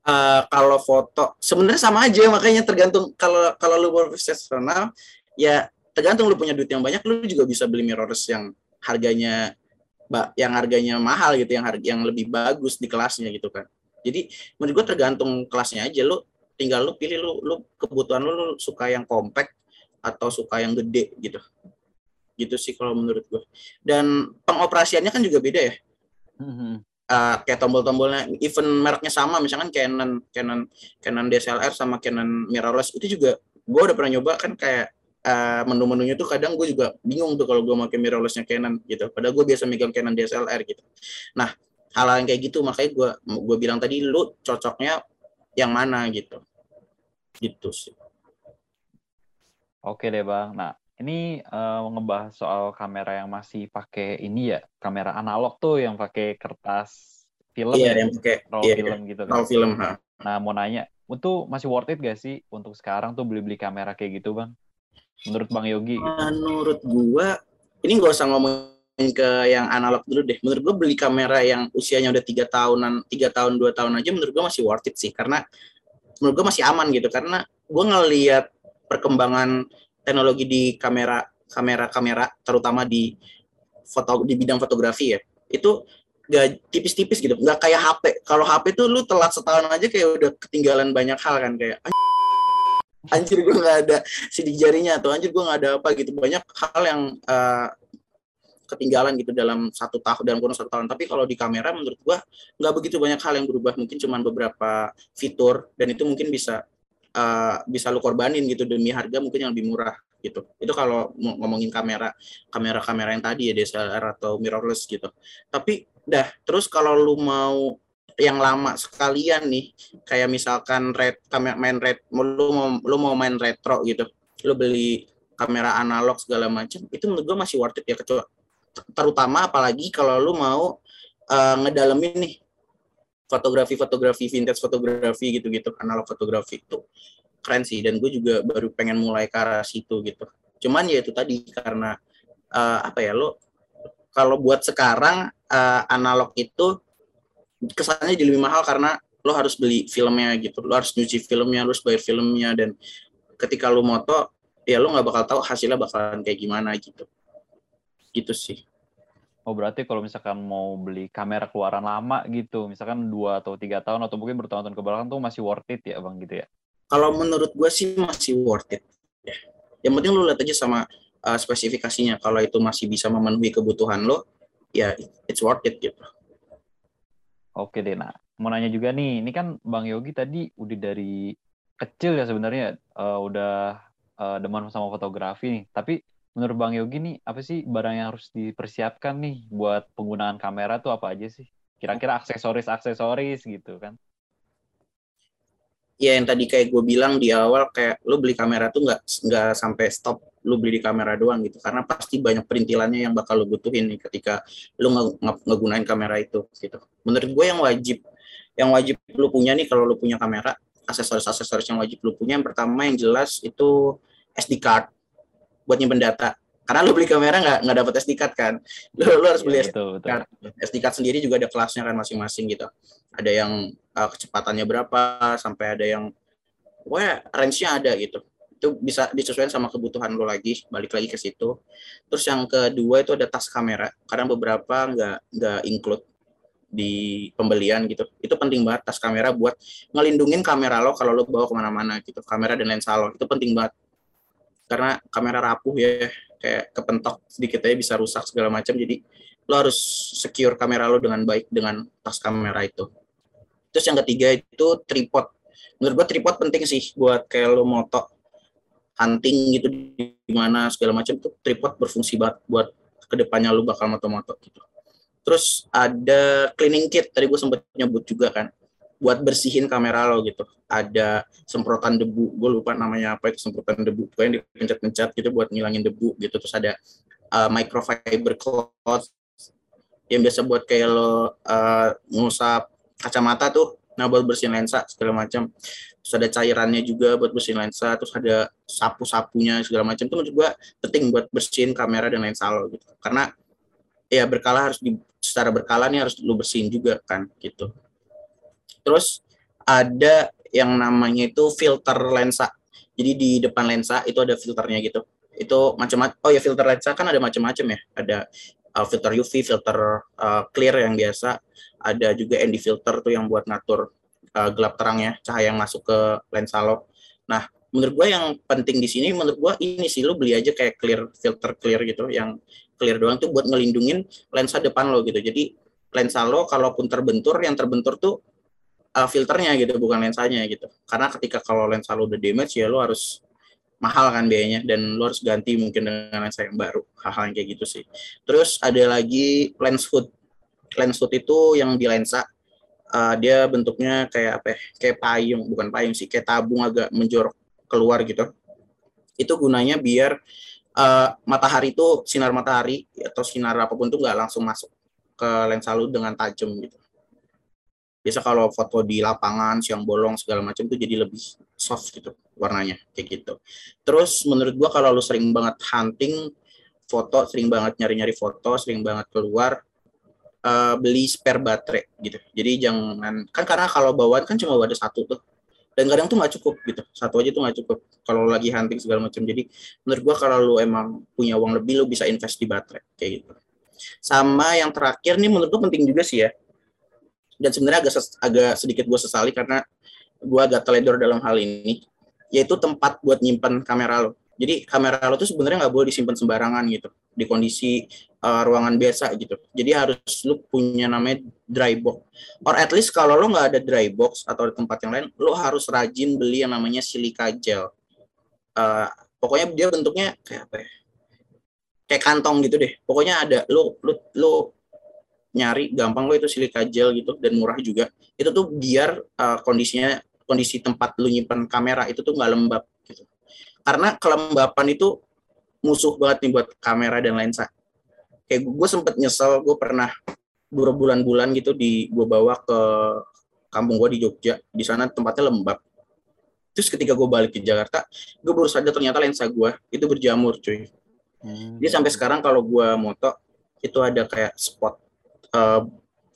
Uh, kalau foto sebenarnya sama aja makanya tergantung kalau kalau lu profesional ya tergantung lu punya duit yang banyak lu juga bisa beli mirrorless yang harganya yang harganya mahal gitu yang harga yang lebih bagus di kelasnya gitu kan jadi menurut gua tergantung kelasnya aja lu tinggal lu pilih lu lu kebutuhan lu, lu suka yang compact atau suka yang gede gitu. Gitu sih kalau menurut gue dan pengoperasiannya kan juga beda ya. Mm-hmm. uh, kayak tombol-tombolnya even mereknya sama misalkan Canon Canon Canon DSLR sama Canon mirrorless itu juga gue udah pernah nyoba kan kayak uh, menu-menunya tuh kadang gue juga bingung tuh kalau gue pakai mirrorlessnya Canon gitu. Padahal gue biasa megang Canon DSLR gitu. Nah hal, -hal yang kayak gitu makanya gue gue bilang tadi lu cocoknya yang mana gitu gitu sih. Oke deh bang. Nah ini uh, ngebahas soal kamera yang masih pakai ini ya kamera analog tuh yang pakai kertas film iya, ya, yang pakai roll iya, film iya. gitu kan. Roll film. Ha. Nah mau nanya, itu masih worth it gak sih untuk sekarang tuh beli-beli kamera kayak gitu bang? Menurut bang Yogi? Menurut gua ini gak usah ngomongin ke yang analog dulu deh. Menurut gua beli kamera yang usianya udah tiga tahunan, tiga tahun dua tahun aja menurut gua masih worth it sih karena menurut gue masih aman gitu. Karena gue ngelihat perkembangan teknologi di kamera kamera kamera terutama di foto di bidang fotografi ya itu gak tipis-tipis gitu. Nggak kayak HP kalau HP tuh lu telat setahun aja kayak udah ketinggalan banyak hal kan. Kayak anjir gue nggak ada sidik jarinya atau anjir gue nggak ada apa gitu. Banyak hal yang uh, ketinggalan gitu dalam satu tahun dalam kurun satu tahun. Tapi kalau di kamera menurut gua nggak begitu banyak hal yang berubah. Mungkin cuma beberapa fitur dan itu mungkin bisa uh, bisa lu korbanin gitu demi harga mungkin yang lebih murah gitu. Itu kalau ngomongin kamera kamera kamera yang tadi ya DSLR atau mirrorless gitu. Tapi dah terus kalau lu mau yang lama sekalian nih kayak misalkan red kamera main red lu mau lu mau main retro gitu lu beli kamera analog segala macam itu menurut gua masih worth it ya kecuali terutama apalagi kalau lu mau uh, ngedalemin nih fotografi-fotografi vintage fotografi gitu-gitu. Analog fotografi itu keren sih dan gue juga baru pengen mulai ke arah situ gitu. Cuman ya itu tadi karena uh, apa ya lo kalau buat sekarang uh, analog itu kesannya jadi lebih mahal karena lo harus beli filmnya gitu. Lo harus nyuci filmnya lo harus bayar filmnya dan ketika lo moto ya lo nggak bakal tahu hasilnya bakalan kayak gimana gitu gitu sih. Oh berarti kalau misalkan mau beli kamera keluaran lama gitu, misalkan dua atau tiga tahun atau mungkin bertahun-tahun ke belakang tuh masih worth it ya bang gitu ya? Kalau menurut gue sih masih worth it. Ya. Yang penting lu lihat aja sama uh, spesifikasinya. Kalau itu masih bisa memenuhi kebutuhan lo, ya it's worth it gitu. Oke deh, nah mau nanya juga nih, ini kan Bang Yogi tadi udah dari kecil ya sebenarnya uh, udah uh, demen sama fotografi nih, tapi menurut Bang Yogi nih apa sih barang yang harus dipersiapkan nih buat penggunaan kamera tuh apa aja sih? Kira-kira aksesoris-aksesoris gitu kan? Ya yang tadi kayak gue bilang di awal kayak lo beli kamera tuh nggak nggak sampai stop lo beli di kamera doang gitu karena pasti banyak perintilannya yang bakal lo butuhin nih ketika lo nge ngegunain kamera itu gitu. Menurut gue yang wajib yang wajib lo punya nih kalau lo punya kamera aksesoris-aksesoris yang wajib lo punya yang pertama yang jelas itu SD card buat nyimpen data. Karena lu beli kamera nggak nggak dapat SD card kan? Lu, lu harus beli betul, betul. card. SD card sendiri juga ada kelasnya kan masing-masing gitu. Ada yang uh, kecepatannya berapa sampai ada yang wah range-nya ada gitu. Itu bisa disesuaikan sama kebutuhan lo lagi balik lagi ke situ. Terus yang kedua itu ada tas kamera. Karena beberapa nggak nggak include di pembelian gitu. Itu penting banget tas kamera buat ngelindungin kamera lo kalau lo bawa ke mana-mana gitu. Kamera dan lensa lo itu penting banget karena kamera rapuh ya kayak kepentok sedikit aja bisa rusak segala macam. Jadi lo harus secure kamera lo dengan baik dengan tas kamera itu. Terus yang ketiga itu tripod. Menurut gua tripod penting sih buat kayak lo moto hunting gitu di mana segala macam tuh tripod berfungsi banget buat ke depannya lu bakal moto-moto gitu. Terus ada cleaning kit tadi gue sempet nyebut juga kan buat bersihin kamera lo gitu. Ada semprotan debu gue lupa namanya apa itu semprotan debu pokoknya dipencet-pencet gitu buat ngilangin debu gitu. Terus ada uh, microfiber cloth yang biasa buat kayak lo uh, ngusap kacamata tuh nah buat bersihin lensa segala macam terus ada cairannya juga buat bersihin lensa terus ada sapu-sapunya segala macam itu menurut gua penting buat bersihin kamera dan lensa lo gitu. Karena ya berkala harus di secara berkala nih harus lu bersihin juga kan gitu terus ada yang namanya itu filter lensa. Jadi di depan lensa itu ada filternya gitu. Itu macam-macam oh ya filter lensa kan ada macam-macam ya. Ada uh, filter UV filter uh, clear yang biasa. Ada juga ND filter tuh yang buat ngatur uh, gelap terangnya cahaya yang masuk ke lensa lo. Nah menurut gue yang penting di sini menurut gue ini sih lo beli aja kayak clear filter clear gitu. Yang clear doang tuh buat ngelindungin lensa depan lo gitu. Jadi lensa lo kalaupun terbentur yang terbentur tuh uh, filternya gitu bukan lensanya gitu. Karena ketika kalau lensa lo udah damage ya lo harus mahal kan biayanya dan lo harus ganti mungkin dengan lensa yang baru hal-hal yang kayak gitu sih. Terus ada lagi lens hood. Lens hood itu yang di lensa uh, dia bentuknya kayak apa ya? kayak payung bukan payung sih kayak tabung agak menjorok keluar gitu. Itu gunanya biar uh, matahari itu sinar matahari atau sinar apa pun tuh nggak langsung masuk ke lensa lu dengan tajam gitu biasa kalau foto di lapangan siang bolong segala macam tuh jadi lebih soft gitu warnanya kayak gitu. Terus menurut gua kalau lu sering banget hunting foto sering banget nyari-nyari foto sering banget keluar uh, beli spare baterai gitu. Jadi jangan kan karena kalau bawaan kan cuma ada satu tuh. Dan kadang tuh nggak cukup gitu satu aja tuh nggak cukup. Kalau lagi hunting segala macam jadi menurut gua kalau lu emang punya uang lebih lu bisa invest di baterai kayak gitu. Sama yang terakhir nih menurut gua penting juga sih ya dan sebenarnya agak agak sedikit gue sesali karena gue agak teledor dalam hal ini yaitu tempat buat nyimpan kamera lo. Jadi kamera lo tuh sebenarnya nggak boleh disimpan sembarangan gitu di kondisi uh, ruangan biasa gitu. Jadi harus lu punya namanya dry box. Or at least kalau lo nggak ada dry box atau di tempat yang lain lo harus rajin beli yang namanya silica gel. Uh, pokoknya dia bentuknya kayak apa ya? Kayak kantong gitu deh. Pokoknya ada lo lo lo nyari gampang lo itu silika gel gitu dan murah juga. Itu tuh biar uh, kondisinya kondisi tempat lu nyimpan kamera itu tuh nggak lembab gitu. Karena kelembapan itu musuh banget nih buat kamera dan lensa. Kayak gue sempet nyesel gue pernah berbulan-bulan gitu di gue bawa ke kampung gue di Jogja. Di sana tempatnya lembab. Terus ketika gue balik ke Jakarta gue baru sadar ternyata lensa gue itu berjamur cuy. Hmm. dia sampai sekarang kalau gue moto itu ada kayak spot uh,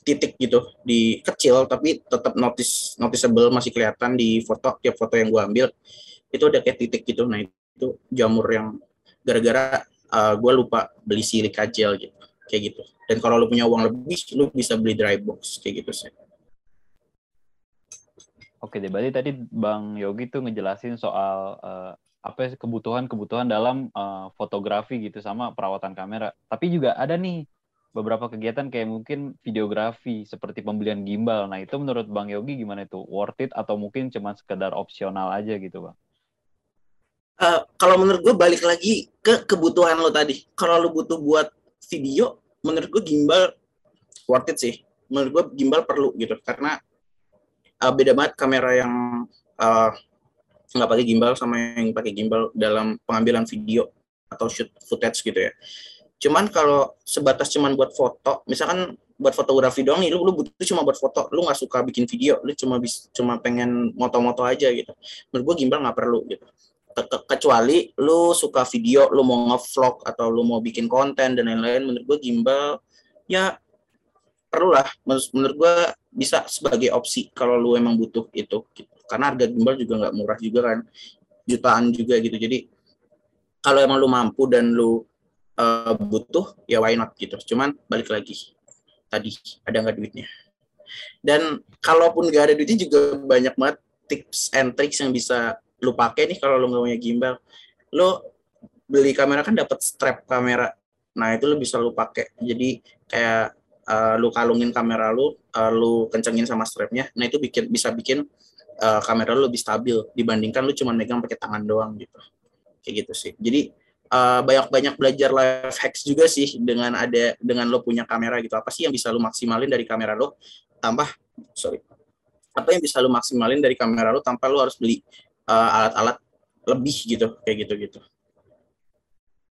titik gitu di kecil tapi tetap notice noticeable masih kelihatan di foto tiap foto yang gue ambil itu ada kayak titik gitu. Nah itu jamur yang gara-gara uh, gue lupa beli silika gel gitu kayak gitu. Dan kalau lu punya uang lebih lu bisa beli dry box kayak gitu sih. Oke deh, berarti tadi Bang Yogi tuh ngejelasin soal uh, apa ya, kebutuhan-kebutuhan dalam uh, fotografi gitu sama perawatan kamera. Tapi juga ada nih beberapa kegiatan kayak mungkin videografi seperti pembelian gimbal. Nah itu menurut Bang Yogi gimana itu? Worth it atau mungkin cuma sekedar opsional aja gitu Bang? Uh, kalau menurut gue balik lagi ke kebutuhan lo tadi. Kalau lo butuh buat video, menurut gue gimbal worth it sih. Menurut gue gimbal perlu gitu karena uh, beda banget kamera yang uh, nggak pakai gimbal sama yang pakai gimbal dalam pengambilan video atau shoot footage gitu ya. Cuman kalau sebatas cuman buat foto, misalkan buat fotografi doang nih, lu, lu butuh cuma buat foto, lu nggak suka bikin video, lu cuma bis, cuma pengen moto-moto aja gitu. Menurut gue gimbal nggak perlu gitu. kecuali lu suka video, lu mau nge-vlog atau lu mau bikin konten dan lain-lain, menurut gue gimbal ya perlu lah. Menurut, menurut gue bisa sebagai opsi kalau lu emang butuh itu. Gitu. Karena harga gimbal juga nggak murah juga kan, jutaan juga gitu. Jadi kalau emang lu mampu dan lu uh, butuh, ya why not gitu. Cuman balik lagi tadi ada nggak duitnya. Dan kalaupun nggak ada duitnya juga banyak banget tips and tricks yang bisa lu pakai nih kalau lu nggak punya gimbal. Lu beli kamera kan dapat strap kamera. Nah itu lu bisa lu pakai. Jadi kayak uh, lu kalungin kamera lu uh, lu kencengin sama strapnya. Nah itu bikin bisa bikin uh, kamera lu lebih stabil dibandingkan lu cuma megang pakai tangan doang gitu. Kayak gitu sih. Jadi banyak-banyak uh, belajar life hacks juga sih dengan ada dengan lo punya kamera gitu apa sih yang bisa lo maksimalin dari kamera lo tambah sorry apa yang bisa lo maksimalin dari kamera lo tanpa lo harus beli uh, alat-alat lebih gitu kayak gitu gitu.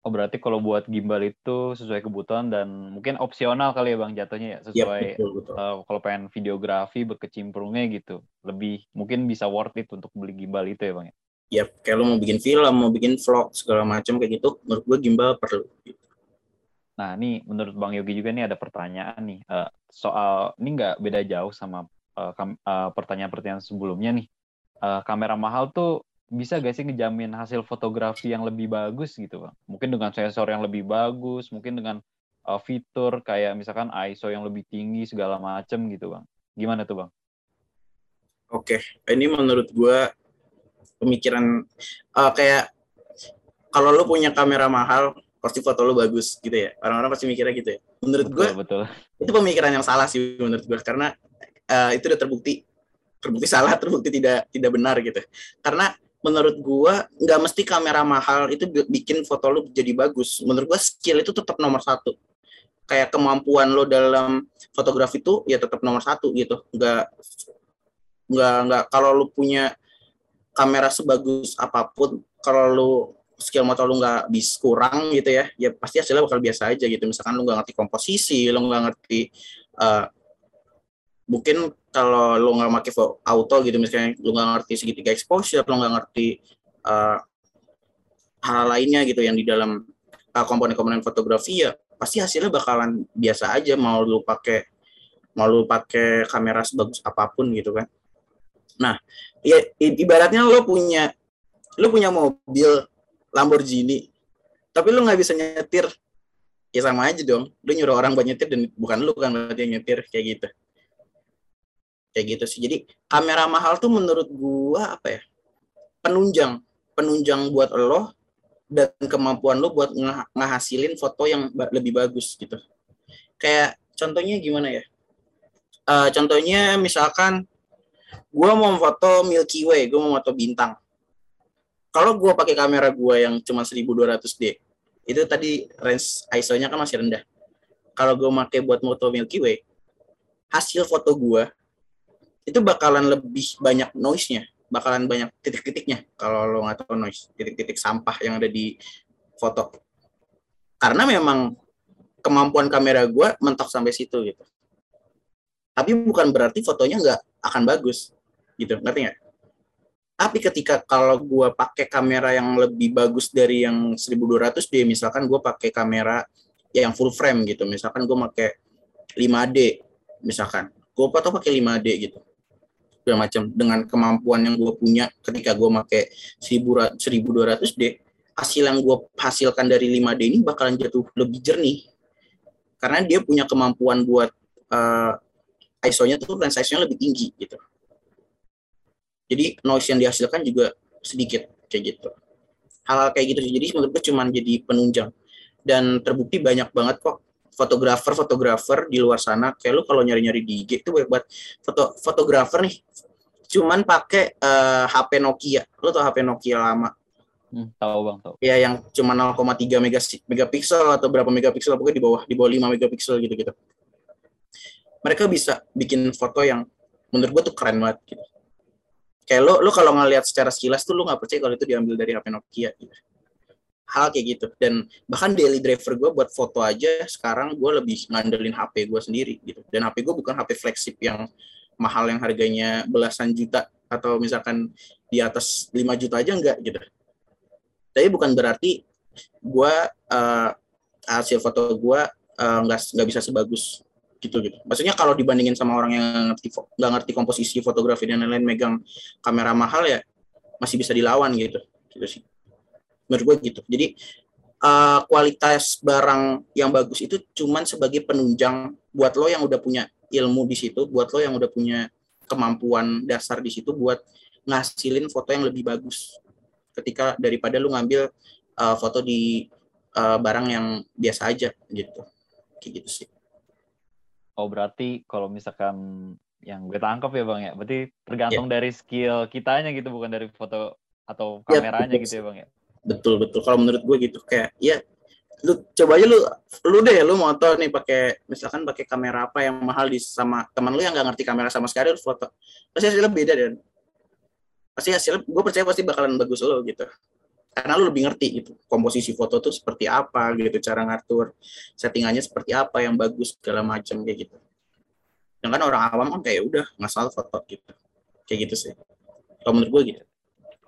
Oh berarti kalau buat gimbal itu sesuai kebutuhan dan mungkin opsional kali ya bang jatuhnya ya sesuai yep, betul, betul. Uh, kalau pengen videografi berkecimpungnya gitu lebih mungkin bisa worth it untuk beli gimbal itu ya bang ya. Yap, kayak lo mau bikin film, mau bikin vlog segala macam kayak gitu, menurut gue gimbal perlu. Gitu. Nah, ini menurut Bang Yogi juga nih ada pertanyaan nih uh, soal ini nggak beda jauh sama pertanyaan-pertanyaan uh, sebelumnya nih uh, kamera mahal tuh bisa gak sih ngejamin hasil fotografi yang lebih bagus gitu bang? Mungkin dengan sensor yang lebih bagus, mungkin dengan uh, fitur kayak misalkan ISO yang lebih tinggi segala macem gitu bang. Gimana tuh bang? Oke, ini menurut gue pemikiran uh, kayak kalau lo punya kamera mahal pasti foto lo bagus gitu ya. Orang-orang pasti mikirnya gitu ya. Menurut gue itu pemikiran yang salah sih menurut gue karena uh, itu udah terbukti. Terbukti salah terbukti tidak tidak benar gitu. Karena menurut gua nggak mesti kamera mahal itu bikin foto lu jadi bagus. Menurut gua skill itu tetap nomor satu. Kayak kemampuan lo dalam fotografi itu ya tetap nomor satu gitu. Nggak nggak nggak kalau lu punya kamera sebagus apa pun kalau lu skill motor lu nggak bis kurang gitu ya ya pasti hasilnya bakal biasa aja gitu. Misalkan lu nggak ngerti komposisi lu nggak ngerti uh, mungkin kalau lo nggak pakai auto gitu misalnya lo nggak ngerti segitiga exposure lo nggak ngerti uh, hal lainnya gitu yang di dalam uh, komponen-komponen fotografi ya pasti hasilnya bakalan biasa aja. Mau lo pakai mau lo pakai kamera sebagus apa pun gitu kan nah ya ibaratnya lo punya lo punya mobil Lamborghini tapi lo nggak bisa nyetir. Ya sama aja dong lo nyuruh orang buat nyetir dan bukan lo kan berarti yang nyetir kayak gitu. Kayak gitu sih. Jadi kamera mahal tuh menurut gua apa ya? Penunjang penunjang buat lo dan kemampuan lo buat nge ngehasilin foto yang lebih bagus gitu. Kayak contohnya gimana ya? Uh, contohnya misalkan gua mau foto Milky Way gua mau foto bintang kalau gua pakai kamera gua yang cuma 1200D itu tadi range ISO-nya kan masih rendah kalau gue pakai buat foto Milky Way hasil foto gue itu bakalan lebih banyak noise-nya, bakalan banyak titik-titiknya kalau lo nggak tahu noise, titik-titik sampah yang ada di foto. Karena memang kemampuan kamera gue mentok sampai situ gitu. Tapi bukan berarti fotonya nggak akan bagus, gitu, ngerti nggak? Tapi ketika kalau gue pakai kamera yang lebih bagus dari yang 1200 d, misalkan gue pakai kamera yang full frame gitu, misalkan gue pakai 5D, misalkan, gue foto pakai 5D gitu. Segala macam. Dengan kemampuan yang gue punya ketika gue pakai 1200 d hasil yang gue hasilkan dari 5D ini bakalan jatuh lebih jernih. Karena dia punya kemampuan buat uh, ISO-nya tuh dan size-nya lebih tinggi gitu. Jadi noise yang dihasilkan juga sedikit kayak gitu. Hal-hal kayak gitu jadi menurut gue cuman jadi penunjang. Dan terbukti banyak banget kok fotografer fotografer di luar sana. Kayak lu kalau nyari nyari di IG itu banyak banget foto fotografer nih. Cuman pakai uh, eh, HP Nokia. Lu tau HP Nokia lama? Hmm, tahu bang tahu ya yang cuma 0,3 megapiksel atau berapa megapiksel pokoknya di bawah di bawah 5 megapiksel gitu gitu mereka bisa bikin foto yang menurut gua tuh keren banget gitu. Kayak lo lo kalau ngeliat secara sekilas tuh lo nggak percaya kalau itu diambil dari HP Nokia gitu. Hal kayak gitu. Dan bahkan daily driver gue buat foto aja sekarang gue lebih ngandelin HP gue sendiri gitu. Dan HP gue bukan HP flagship yang mahal yang harganya belasan juta atau misalkan di atas 5 juta aja enggak gitu. Tapi bukan berarti gue uh, hasil foto gue uh, nggak nggak bisa sebagus gitu gitu. Maksudnya kalau dibandingin sama orang yang ngerti nggak ngerti komposisi fotografi dan lain-lain megang kamera mahal ya masih bisa dilawan gitu. Gitu sih. Menurut gue gitu. Jadi uh, kualitas barang yang bagus itu cuman sebagai penunjang buat lo yang udah punya ilmu di situ, buat lo yang udah punya kemampuan dasar di situ buat ngasilin foto yang lebih bagus. Ketika daripada lo ngambil uh, foto di uh, barang yang biasa aja gitu. Kayak gitu sih. Oh berarti kalau misalkan yang gue tangkap ya bang ya, berarti tergantung yeah. dari skill kitanya gitu, bukan dari foto atau iya, kameranya gitu ya bang ya. Betul betul. Kalau menurut gue gitu kayak ya lu coba aja lu lu deh lu moto nih pakai misalkan pakai kamera apa yang mahal di sama teman lu yang nggak ngerti kamera sama sekali lu foto pasti hasilnya beda dan pasti hasilnya gue percaya pasti bakalan bagus lo gitu karena lu lebih ngerti gitu komposisi foto tuh seperti apa gitu cara ngatur settingannya seperti apa yang bagus segala macam kayak gitu. Yang kan orang awam kan kayak udah ngasal foto gitu. Kayak gitu sih. Kalau menurut gue gitu.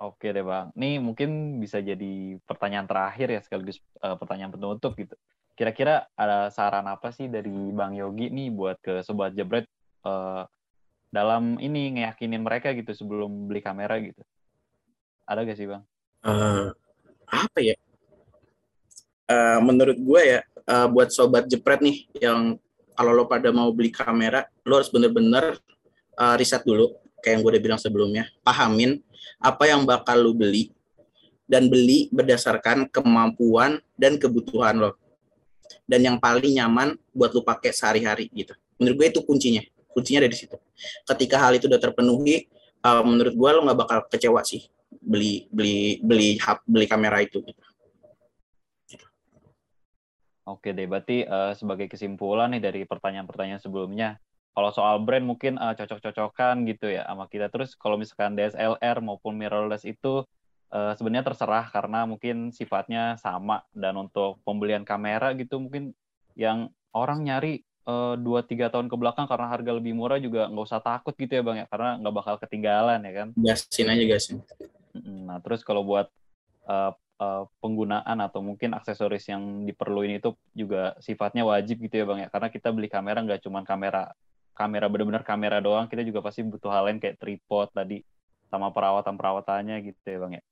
Oke deh bang. Nih mungkin bisa jadi pertanyaan terakhir ya sekaligus uh, pertanyaan penutup gitu. Kira-kira ada saran apa sih dari bang Yogi nih buat ke sobat jebret uh, dalam ini ngeyakinin mereka gitu sebelum beli kamera gitu? Ada gak sih bang uh, apa ya? Uh, menurut gue ya, uh, buat sobat jepret nih, yang kalau lo pada mau beli kamera, lo harus bener-bener uh, riset dulu, kayak yang gue udah bilang sebelumnya, pahamin apa yang bakal lo beli, dan beli berdasarkan kemampuan dan kebutuhan lo. Dan yang paling nyaman buat lo pakai sehari-hari gitu. Menurut gue itu kuncinya. Kuncinya ada di situ. Ketika hal itu udah terpenuhi, uh, menurut gue lo nggak bakal kecewa sih beli beli beli hub beli kamera itu gitu. Oke deh, berarti uh, sebagai kesimpulan nih dari pertanyaan-pertanyaan sebelumnya, kalau soal brand mungkin uh, cocok-cocokan gitu ya sama kita. Terus kalau misalkan DSLR maupun mirrorless itu uh, sebenarnya terserah karena mungkin sifatnya sama dan untuk pembelian kamera gitu mungkin yang orang nyari dua tiga tahun ke belakang karena harga lebih murah juga nggak usah takut gitu ya bang ya karena nggak bakal ketinggalan ya kan gasin aja gasin Nah, terus kalau buat uh, uh, penggunaan atau mungkin aksesoris yang diperluin itu juga sifatnya wajib gitu ya bang ya, karena kita beli kamera nggak cuma kamera kamera benar-benar kamera doang, kita juga pasti butuh hal lain kayak tripod tadi sama perawatan perawatannya gitu ya bang ya.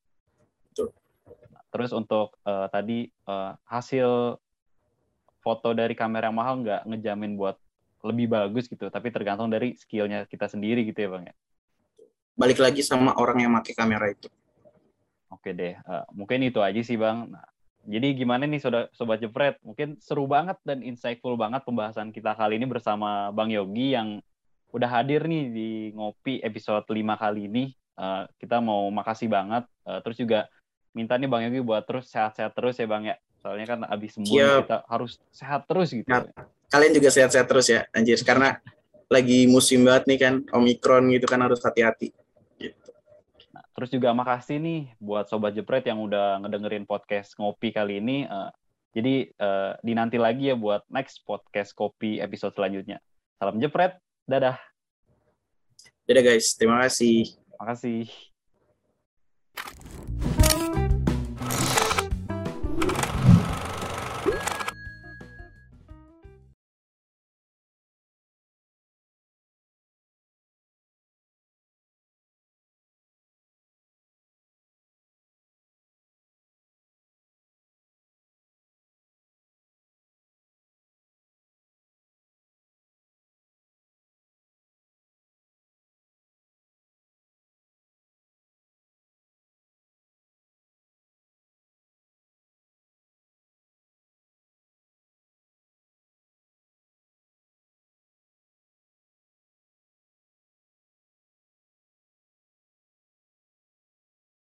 Nah, terus untuk uh, tadi uh, hasil foto dari kamera yang mahal nggak ngejamin buat lebih bagus gitu, tapi tergantung dari skillnya kita sendiri gitu ya bang ya balik lagi sama orang yang pakai kamera itu. Oke deh, uh, mungkin itu aja sih bang. Nah, jadi gimana nih sobat, sobat jepret? Mungkin seru banget dan insightful banget pembahasan kita kali ini bersama Bang Yogi yang udah hadir nih di ngopi episode 5 kali ini. Uh, kita mau makasih banget. Uh, terus juga minta nih Bang Yogi buat terus sehat-sehat terus ya Bang ya. Soalnya kan abis sembuh kita harus sehat terus gitu. Nah, kalian juga sehat-sehat terus ya, anjir. Karena lagi musim banget nih kan, Omikron gitu kan harus hati-hati. Terus juga makasih nih buat Sobat Jepret yang udah ngedengerin podcast Ngopi kali ini. Uh, jadi uh, dinanti lagi ya buat next podcast Kopi episode selanjutnya. Salam Jepret, dadah. Dadah guys, terima kasih. Terima kasih.